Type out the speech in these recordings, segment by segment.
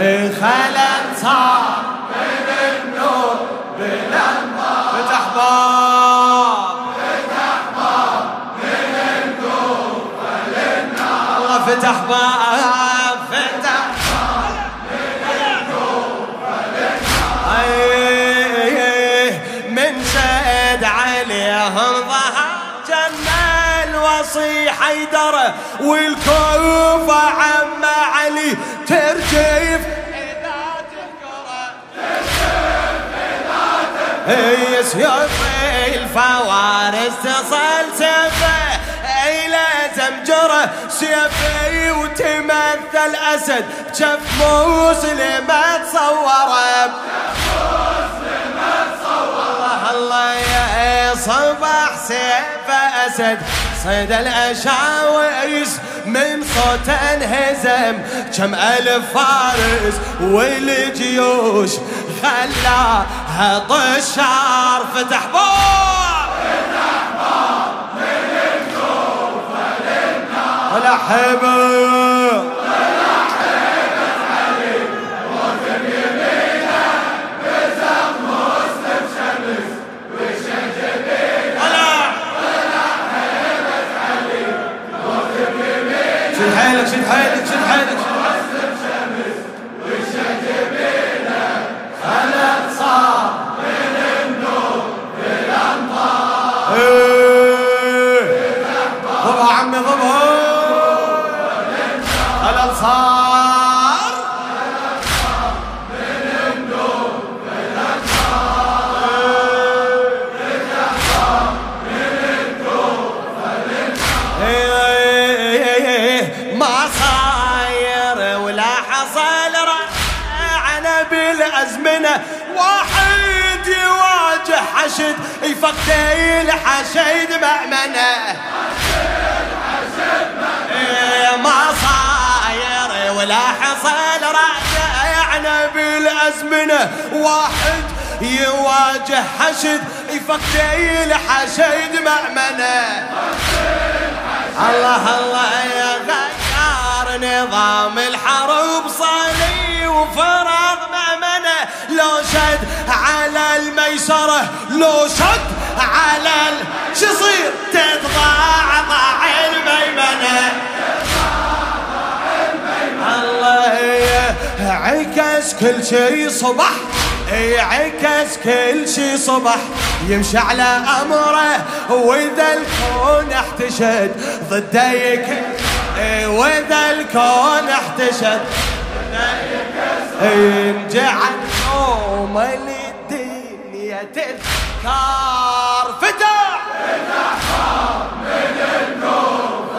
خلل صار من النور بالانوار فتح باب فتح باب من النور للنار الله فتح باب فتح باب من النور للنار من شد عليهم ظهر جنة الوصي حيدر والكوفة عم علي ترجف هي سيوف الفوارس تصل سيفه إلى زمجرة سيفي وتمثل أسد. جف مسلمة تصوره. الله يا صبح سيف أسد. صيد الأشاويس من صوت انهزم كم ألف فارس والجيوش خلاها طشار فتح باب فتح باب. الكوفة للنار شد حيلك شد حيلك شد حيلك. خلت صار من النور بالامطار ضبها عمي ضبها. صار. رعنا بالأزمنة واحد يواجه حشد يفقد الحشد مأمنة. ما صاير ولا حصل رعنا بالأزمنة واحد يواجه حشد يفقد الحشد مأمنة. الله الله يا غيار نظام الحرب صلي وفرغ مأمنة. لو شد على الميسرة لو شد على ال... شو يصير تتضاعضع الميمنة. الله عكس كل شي صبح يعكس كل شي صبح. يمشي على أمره وإذا الكون احتشد. ضده يك وإذا الكون احتشد. انجعل يوم للدنيا تذكار فتح. من النور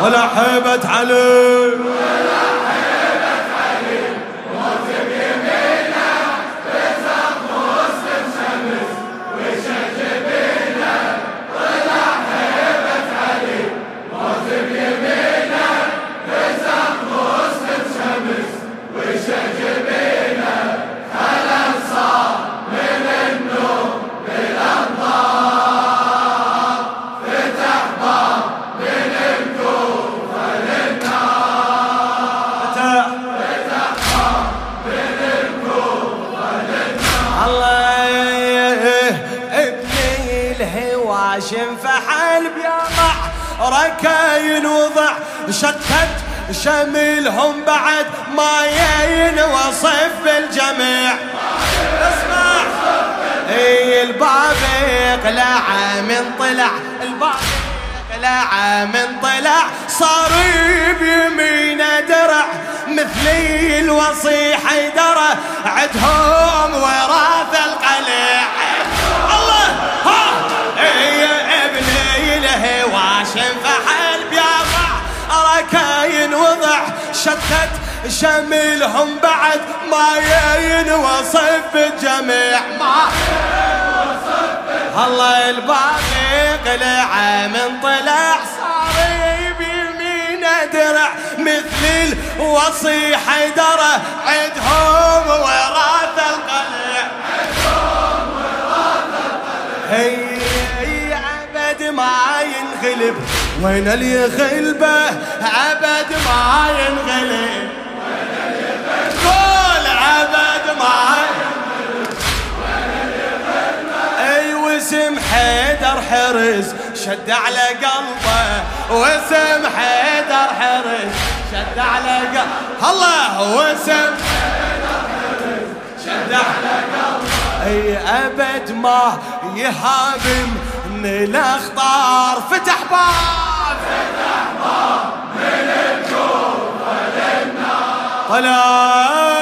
ولا حيبة علي هاشم فحل بيضع ركاين وضع شتت شملهم بعد ما ينوصف بالجميع اسمع إي الباب يقلع من طلع الباب يقلع من طلع صار بيمينه درع مثل الوصي حيدره عدهم وراث القلع شتت شملهم بعد ما ينوصف بالجميع ما الله الباقي قلع من طلع صار بيمينه درع مثل الوصي حيدره عدهم وراث وين اللي يغلبه عبد ما ينغلب اللي يغلبه الله أي واسم حيدر حرز شد على قلبه. واسم حيدر حرز شد على قلبه. الله واسم شد على قلبه. أي أبد ما يهاجم من الأخطار. فتح باب. فتح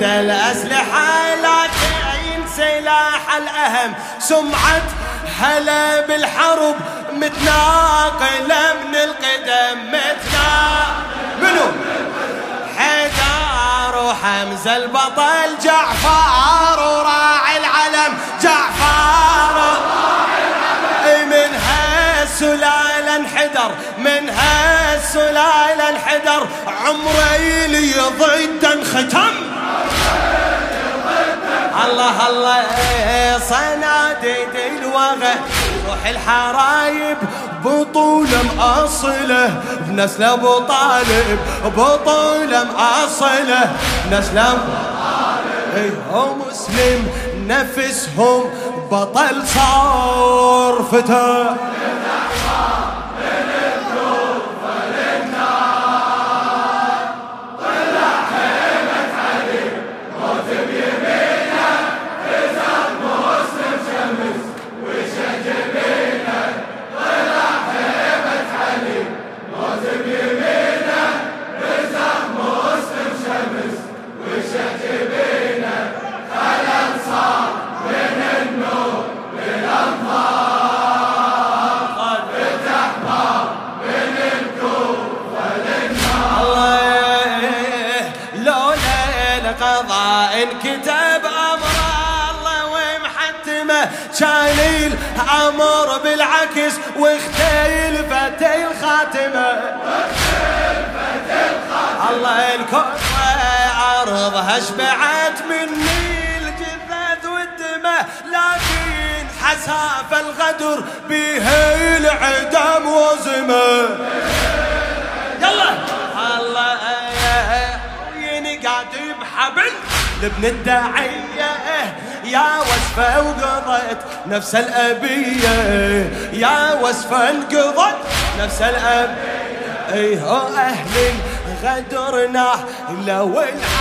طلع الأسلحة تعين سلاح الأهم. سمعة هلا بالحرب متناقلة من القدم متناقلة. منو؟ حيدر وحمزة البطل جعفر وراعي هالسلالة انحدر عمري لي ضد ختم الله الله صناديد الوغى. روح الحرايب بطولة مأصلة بنسل أبو طالب بطولة مأصلة بنسل أبو طالب مسلم نفسهم بطل صار فتى كتب أمر الله ومحتمه. كان الأمر بالعكس واختلفت الخاتمة. الله الكون عرضها شبعت مني الجثث والدمة لكن حساف الغدر به العدم وزمة. يلا. الله قاعد بحبل لابن الداعية يا وصفة وقضت نفس الأبية. يا وصفة انقضت نفس الأبية. إيه أهل غدرنا لو العالم